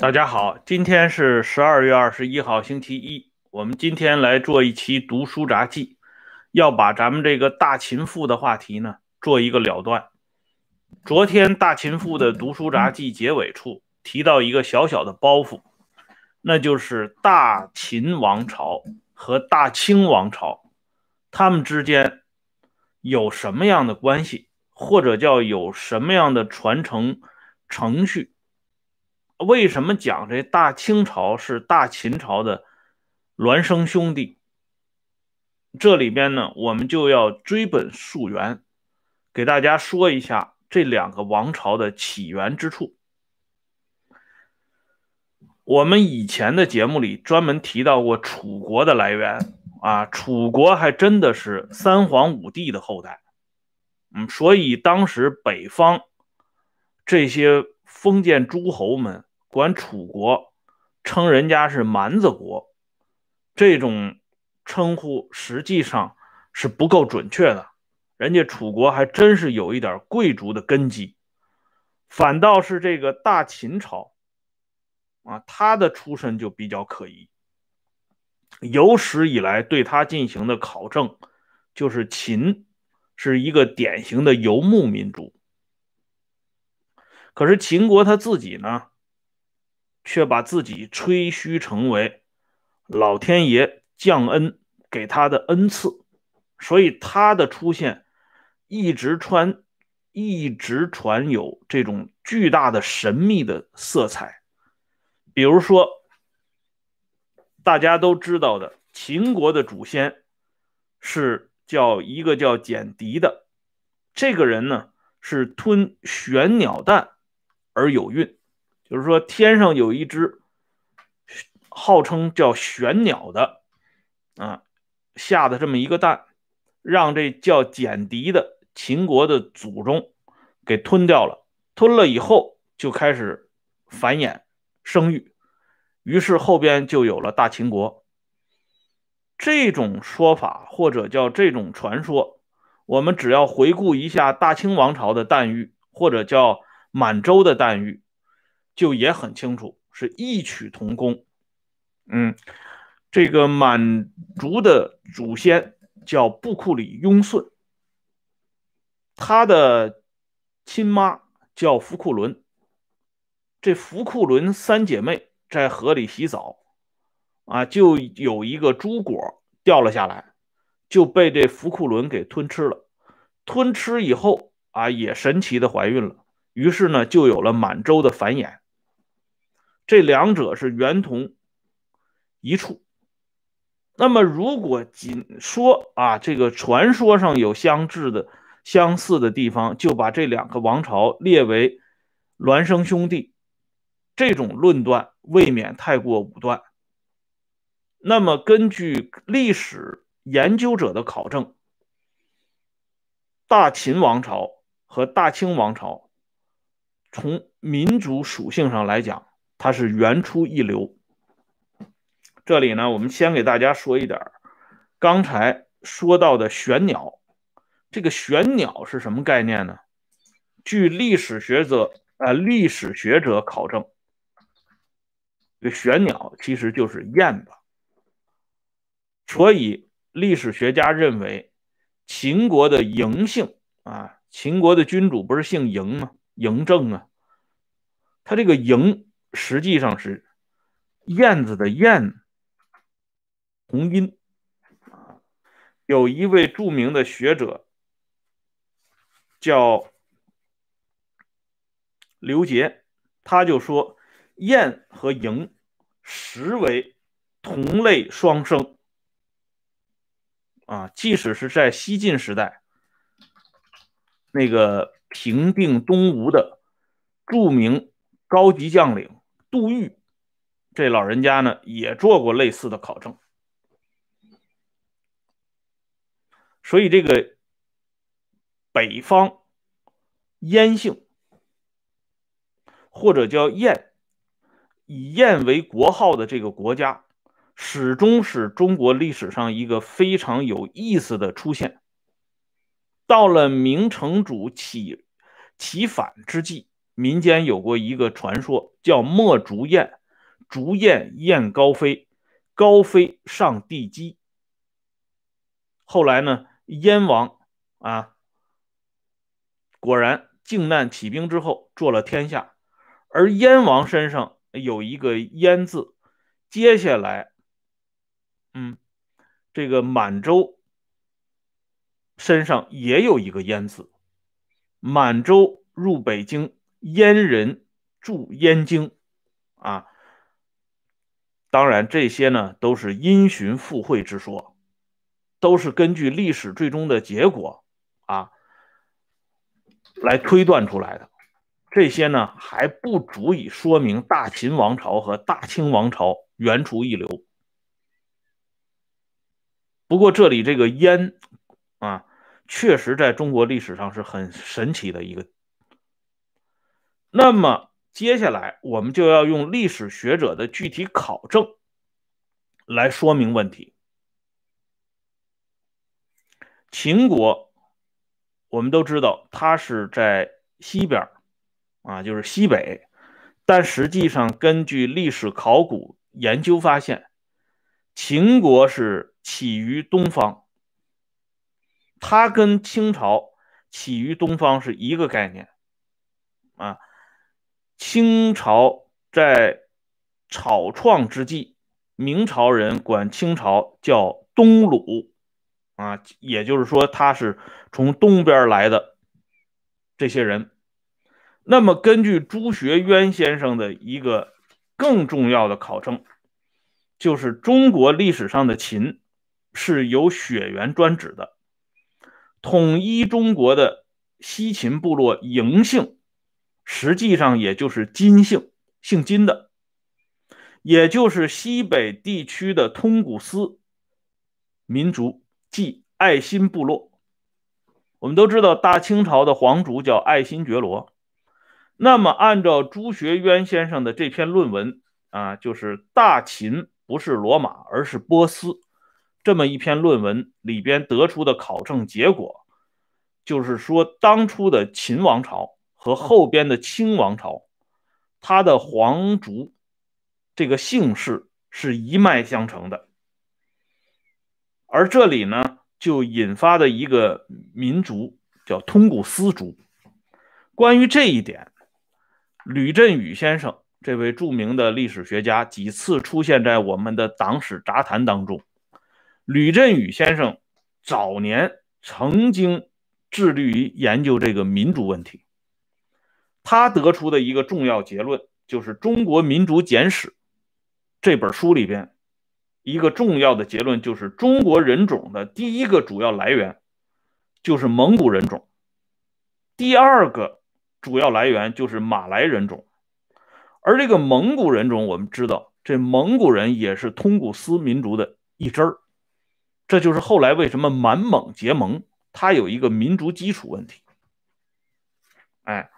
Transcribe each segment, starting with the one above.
大家好，今天是十二月二十一号，星期一。我们今天来做一期读书札记，要把咱们这个大秦赋的话题呢做一个了断。昨天大秦赋的读书札记结尾处提到一个小小的包袱，那就是大秦王朝和大清王朝，他们之间有什么样的关系，或者叫有什么样的传承程序。为什么讲这大清朝是大秦朝的孪生兄弟？这里边呢，我们就要追本溯源，给大家说一下这两个王朝的起源之处。我们以前的节目里专门提到过楚国的来源啊，楚国还真的是三皇五帝的后代。嗯，所以当时北方这些封建诸侯们。管楚国称人家是蛮子国，这种称呼实际上是不够准确的。人家楚国还真是有一点贵族的根基，反倒是这个大秦朝啊，他的出身就比较可疑。有史以来对他进行的考证，就是秦是一个典型的游牧民族。可是秦国他自己呢？却把自己吹嘘成为老天爷降恩给他的恩赐，所以他的出现一直传，一直传有这种巨大的神秘的色彩。比如说，大家都知道的秦国的祖先是叫一个叫简狄的，这个人呢是吞玄鸟蛋而有孕。就是说，天上有一只号称叫玄鸟的啊，下的这么一个蛋，让这叫简狄的秦国的祖宗给吞掉了。吞了以后，就开始繁衍生育，于是后边就有了大秦国。这种说法或者叫这种传说，我们只要回顾一下大清王朝的诞育，或者叫满洲的诞育。就也很清楚，是异曲同工。嗯，这个满族的祖先叫布库里雍顺，他的亲妈叫福库伦。这福库伦三姐妹在河里洗澡，啊，就有一个珠果掉了下来，就被这福库伦给吞吃了。吞吃以后啊，也神奇的怀孕了，于是呢，就有了满洲的繁衍。这两者是源同一处。那么，如果仅说啊，这个传说上有相似的、相似的地方，就把这两个王朝列为孪生兄弟，这种论断未免太过武断。那么，根据历史研究者的考证，大秦王朝和大清王朝从民族属性上来讲，它是原出一流。这里呢，我们先给大家说一点刚才说到的玄鸟，这个玄鸟是什么概念呢？据历史学者啊，历史学者考证，这玄鸟其实就是燕子。所以历史学家认为，秦国的嬴姓啊，秦国的君主不是姓嬴吗？嬴政啊，他这个嬴。实际上是燕子的燕同音。有一位著名的学者叫刘杰，他就说燕和嬴实为同类双生啊。即使是在西晋时代，那个平定东吴的著名高级将领。杜预这老人家呢，也做过类似的考证，所以这个北方燕姓或者叫燕，以燕为国号的这个国家，始终是中国历史上一个非常有意思的出现。到了明成祖起起反之际，民间有过一个传说，叫墨竹燕，竹燕燕高飞，高飞上帝基。后来呢，燕王啊，果然靖难起兵之后，做了天下。而燕王身上有一个燕字，接下来，嗯，这个满洲身上也有一个燕字，满洲入北京，燕人住燕京，啊，当然这些呢都是因循附会之说，都是根据历史最终的结果啊来推断出来的。这些呢还不足以说明大秦王朝和大清王朝原出一流。不过这里这个燕啊，确实在中国历史上是很神奇的一个。那么接下来我们就要用历史学者的具体考证来说明问题。秦国我们都知道，它是在西边。啊，就是西北，但实际上根据历史考古研究发现，秦国是起于东方，它跟清朝起于东方是一个概念。啊，清朝在草创之际，明朝人管清朝叫东鲁，啊，也就是说他是从东边来的这些人。那么，根据朱学渊先生的一个更重要的考证，就是中国历史上的秦是有血缘专指的。统一中国的西秦部落嬴姓，实际上也就是金姓，姓金的，也就是西北地区的通古斯民族，即爱新部落。我们都知道，大清朝的皇族叫爱新觉罗。那么，按照朱学渊先生的这篇论文啊，就是大秦不是罗马，而是波斯，这么一篇论文里边得出的考证结果，就是说，当初的秦王朝和后边的清王朝，他的皇族这个姓氏是一脉相承的，而这里呢，就引发的一个民族叫通古斯族。关于这一点。吕振宇先生，这位著名的历史学家，几次出现在我们的党史杂谈当中。吕振宇先生早年曾经致力于研究这个民族问题，他得出的一个重要结论，就是《中国民族简史》这本书里边一个重要的结论，就是中国人种的第一个主要来源就是蒙古人种，第二个。主要来源就是马来人种，而这个蒙古人种，我们知道，这蒙古人也是通古斯民族的一支儿，这就是后来为什么满蒙结盟，它有一个民族基础问题。哎，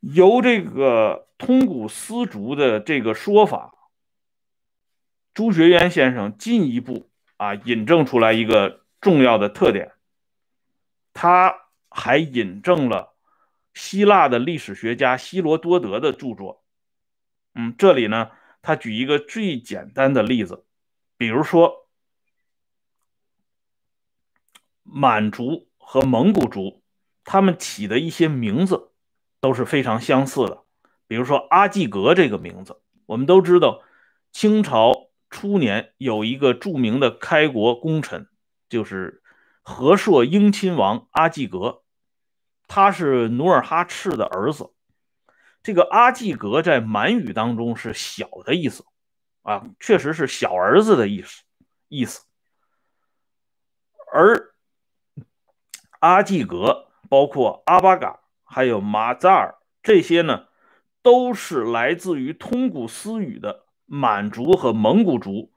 由这个通古斯族的这个说法，朱学渊先生进一步啊引证出来一个重要的特点，他还引证了。希腊的历史学家希罗多德的著作，嗯，这里呢，他举一个最简单的例子，比如说满族和蒙古族，他们起的一些名字都是非常相似的。比如说阿济格这个名字，我们都知道，清朝初年有一个著名的开国功臣，就是和硕英亲王阿济格。他是努尔哈赤的儿子，这个阿济格在满语当中是“小”的意思，啊，确实是小儿子的意思意思。而阿济格包括阿巴嘎还有马扎尔这些呢，都是来自于通古斯语的满族和蒙古族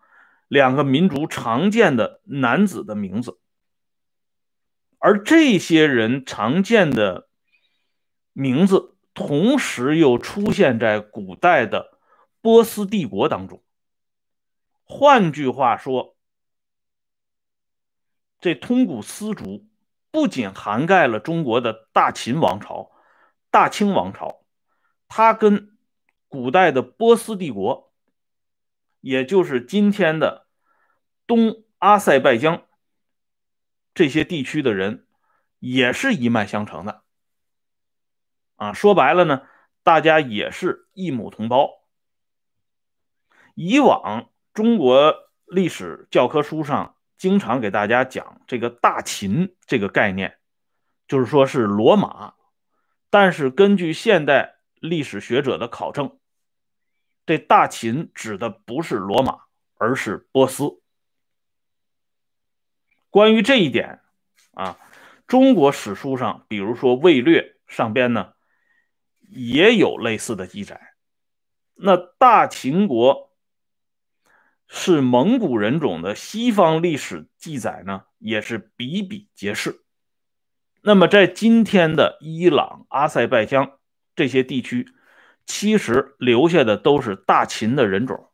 两个民族常见的男子的名字。而这些人常见的名字，同时又出现在古代的波斯帝国当中。换句话说，这通古斯族不仅涵盖了中国的大秦王朝，大清王朝，它跟古代的波斯帝国，也就是今天的东阿塞拜疆这些地区的人，也是一脉相承的。啊，说白了呢，大家也是一母同胞。以往中国历史教科书上经常给大家讲这个大秦这个概念，就是说是罗马，但是根据现代历史学者的考证，这大秦指的不是罗马，而是波斯。关于这一点啊，中国史书上，比如说《魏略》上边呢，也有类似的记载。那大秦国。是蒙古人种的西方历史记载呢，也是比比皆是。那么，在今天的伊朗、阿塞拜疆这些地区，其实留下的都是大秦的人种，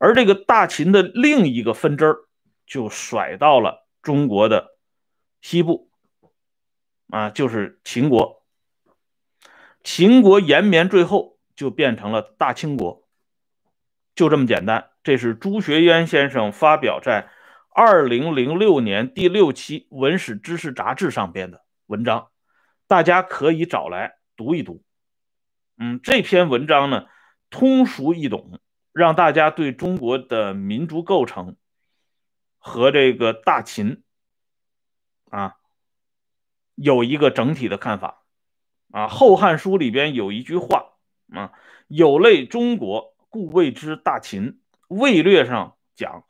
而这个大秦的另一个分支儿就甩到了中国的西部，啊，就是秦国。秦国延绵最后就变成了大清国，就这么简单。这是朱学渊先生发表在二零零六年第六期《文史知识杂志》上边的文章，大家可以找来读一读。嗯，这篇文章呢通俗易懂，让大家对中国的民族构成和这个大秦啊有一个整体的看法。啊，《后汉书》里边有一句话啊：“有类中国，故谓之大秦。”魏略上讲，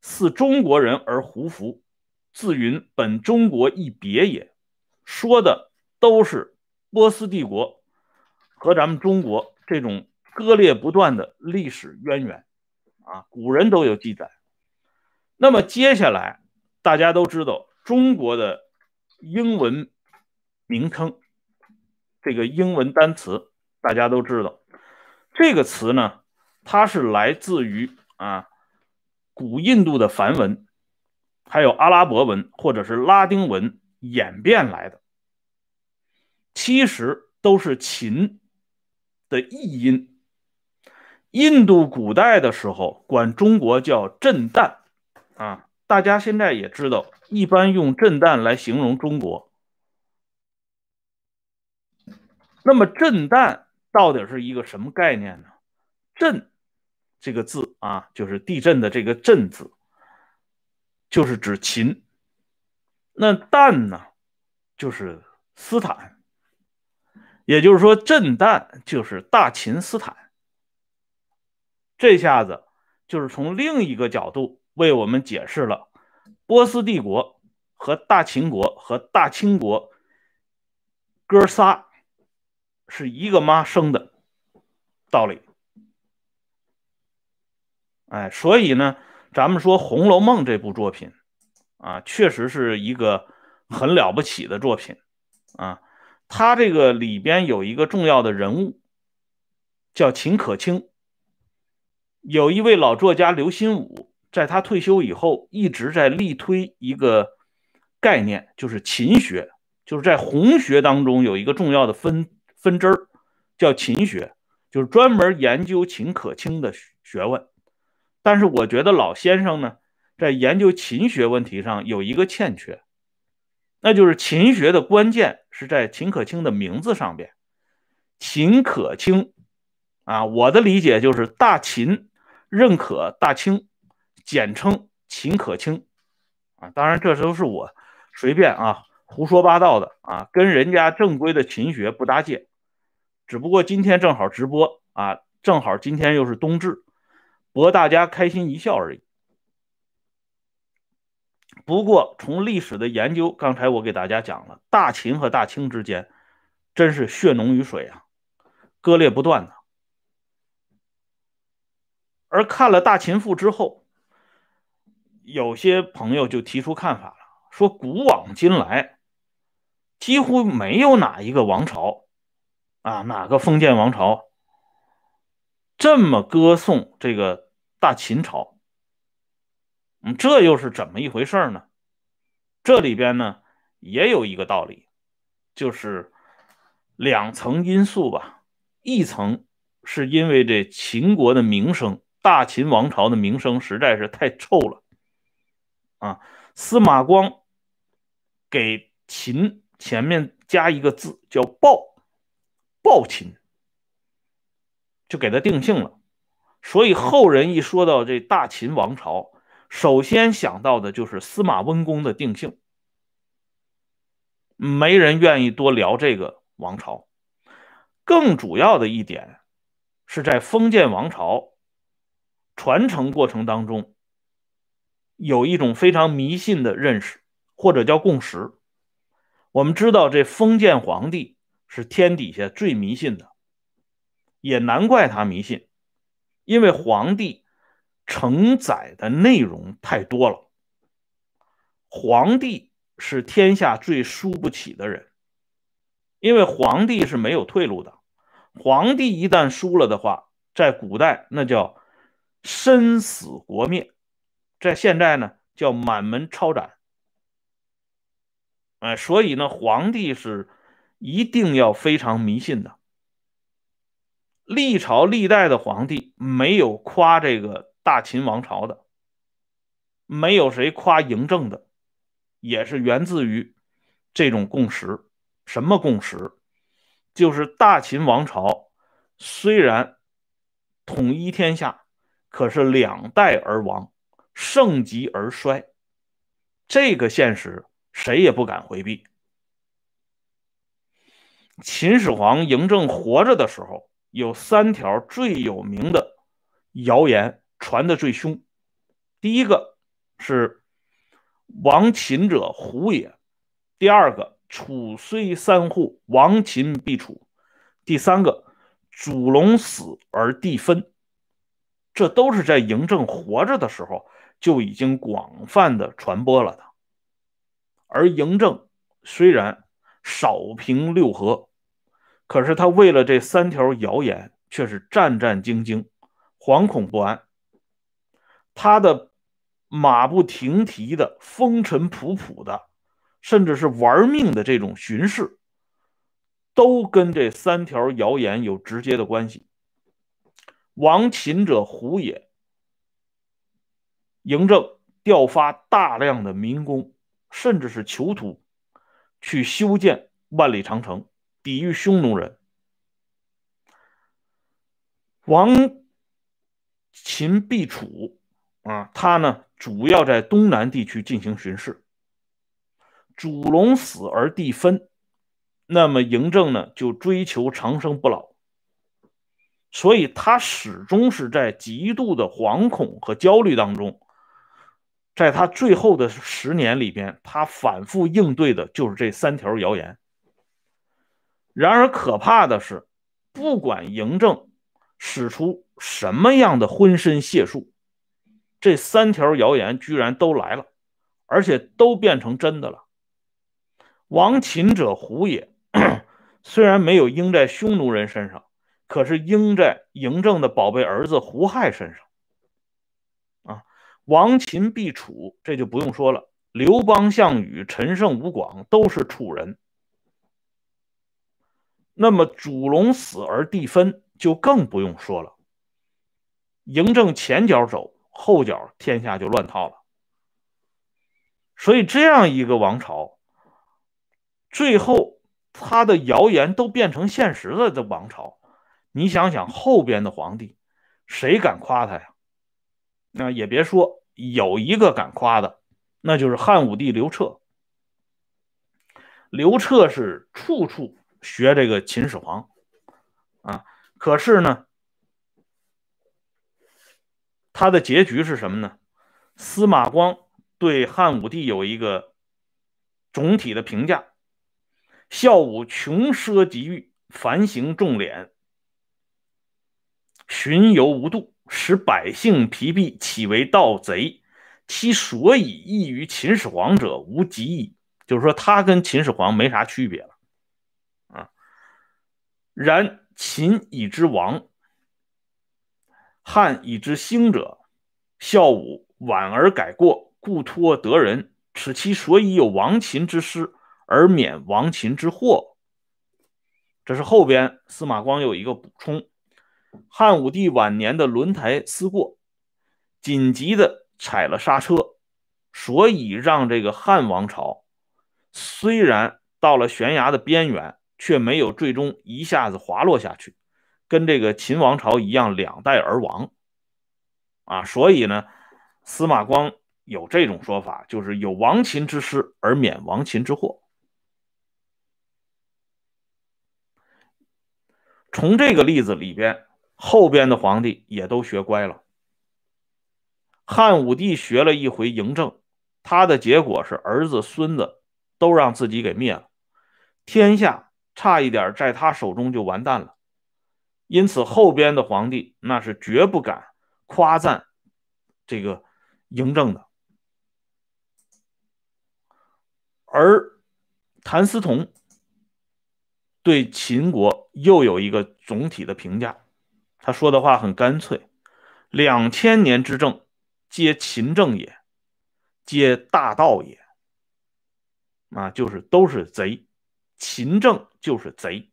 似中国人而胡服，自云本中国一别也。说的都是波斯帝国和咱们中国这种割裂不断的历史渊源啊，古人都有记载。那么接下来大家都知道中国的英文名称，这个英文单词大家都知道，这个词呢。它是来自于啊古印度的梵文，还有阿拉伯文或者是拉丁文演变来的，其实都是秦的译音。印度古代的时候管中国叫震旦啊，大家现在也知道，一般用震旦来形容中国。那么震旦到底是一个什么概念呢？震。这个字啊，就是地震的这个“震”字，就是指秦。那“旦”呢，就是斯坦，也就是说，震旦就是大秦斯坦。这下子就是从另一个角度为我们解释了波斯帝国和大秦国和大清国哥仨是一个妈生的道理。哎，所以呢，咱们说《红楼梦》这部作品，啊，确实是一个很了不起的作品，啊，它这个里边有一个重要的人物，叫秦可卿。有一位老作家刘心武，在他退休以后，一直在力推一个概念，就是秦学，就是在红学当中有一个重要的分分支儿，叫秦学，就是专门研究秦可卿的学问。但是我觉得老先生呢，在研究秦学问题上有一个欠缺，那就是秦学的关键是在秦可卿的名字上边。秦可卿啊，我的理解就是大秦认可大清，简称秦可卿啊。当然这都是我随便啊胡说八道的啊，跟人家正规的秦学不搭界。只不过今天正好直播啊，正好今天又是冬至。博大家开心一笑而已。不过，从历史的研究，刚才我给大家讲了，大秦和大清之间真是血浓于水啊，割裂不断的。而看了《大秦赋》之后，有些朋友就提出看法了，说古往今来几乎没有哪一个王朝啊，哪个封建王朝。这么歌颂这个大秦朝，嗯，这又是怎么一回事呢？这里边呢也有一个道理，就是两层因素吧，一层是因为这秦国的名声，大秦王朝的名声实在是太臭了啊。司马光给秦前面加一个字叫暴，暴秦，就给他定性了。所以后人一说到这大秦王朝，首先想到的就是司马温公的定性，没人愿意多聊这个。王朝，更主要的一点是在封建王朝传承过程当中，有一种非常迷信的认识，或者叫共识。我们知道，这封建皇帝是天底下最迷信的，也难怪他迷信，因为皇帝承载的内容太多了。皇帝是天下最输不起的人。因为皇帝是没有退路的，皇帝一旦输了的话，在古代那叫身死国灭，在现在呢叫满门抄斩。哎，所以呢，皇帝是一定要非常迷信的。历朝历代的皇帝没有夸这个大秦王朝的，没有谁夸嬴政的，也是源自于这种共识。什么共识？就是大秦王朝虽然统一天下，可是两代而亡，盛极而衰，这个现实谁也不敢回避。秦始皇嬴政活着的时候，有三条最有名的谣言传的最凶。第一个是“亡秦者胡也”，第二个。楚虽三户，亡秦必楚。第三个，祖龙死而地分，这都是在嬴政活着的时候就已经广泛的传播了的。而嬴政虽然少平六合，可是他为了这三条谣言，却是战战兢兢、惶恐不安。他的马不停蹄的、风尘仆仆的。甚至是玩命的这种巡视，都跟这三条谣言有直接的关系。亡秦者胡也。嬴政调发大量的民工，甚至是囚徒，去修建万里长城，抵御匈奴人。亡秦必楚啊，他呢主要在东南地区进行巡视。主龙死而地分，那么嬴政呢就追求长生不老，所以他始终是在极度的惶恐和焦虑当中。在他最后的十年里边，他反复应对的就是这三条谣言。然而可怕的是，不管嬴政使出什么样的浑身解数，这三条谣言居然都来了，而且都变成真的了。亡秦者胡也，虽然没有应在匈奴人身上，可是应在嬴政的宝贝儿子胡亥身上。啊，亡秦必楚，这就不用说了。刘邦、项羽、陈胜、吴广都是楚人。那么主龙死而地分，就更不用说了。嬴政前脚走，后脚天下就乱套了。所以这样一个王朝。最后，他的谣言都变成现实了的王朝，你想想后边的皇帝，谁敢夸他呀？那也别说有一个敢夸的，那就是汉武帝刘彻。刘彻是处处学这个秦始皇啊，可是呢，他的结局是什么呢？司马光对汉武帝有一个总体的评价。孝武穷奢极欲，繁行重敛，巡游无度，使百姓疲弊，岂为盗贼？其所以异于秦始皇者，无极矣。就是说，他跟秦始皇没啥区别了。然秦以之亡，汉以之兴者，孝武晚而改过，故托得人，此其所以有亡秦之师。而免亡秦之祸，这是后边司马光有一个补充：汉武帝晚年的轮台思过，紧急的踩了刹车，所以让这个汉王朝虽然到了悬崖的边缘，却没有最终一下子滑落下去，跟这个秦王朝一样两代而亡。啊，所以呢，司马光有这种说法，就是有亡秦之师而免亡秦之祸。从这个例子里边，后边的皇帝也都学乖了。汉武帝学了一回嬴政，他的结果是儿子孙子都让自己给灭了，天下差一点在他手中就完蛋了。因此，后边的皇帝那是绝不敢夸赞这个嬴政的。而谭嗣同。对秦国又有一个总体的评价，他说的话很干脆：两千年之政，皆秦政也，皆大盗也。啊，就是都是贼，秦政就是贼。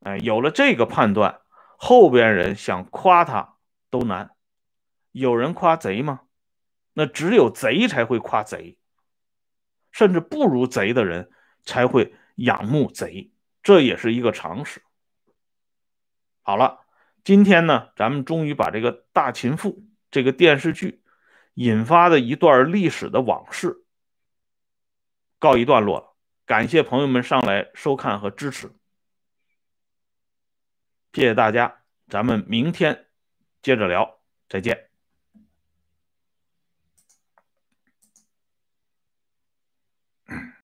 哎，有了这个判断，后边人想夸他都难。有人夸贼吗？那只有贼才会夸贼，甚至不如贼的人才会仰慕贼。这也是一个常识。好了，今天呢，咱们终于把这个《大秦赋》这个电视剧引发的一段历史的往事告一段落了。感谢朋友们上来收看和支持，谢谢大家，咱们明天接着聊，再见。